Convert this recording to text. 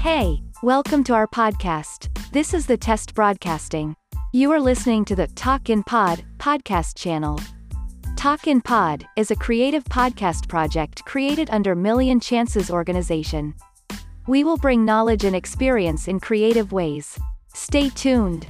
Hey, welcome to our podcast. This is the Test Broadcasting. You are listening to the Talk in Pod podcast channel. Talk in Pod is a creative podcast project created under Million Chances organization. We will bring knowledge and experience in creative ways. Stay tuned.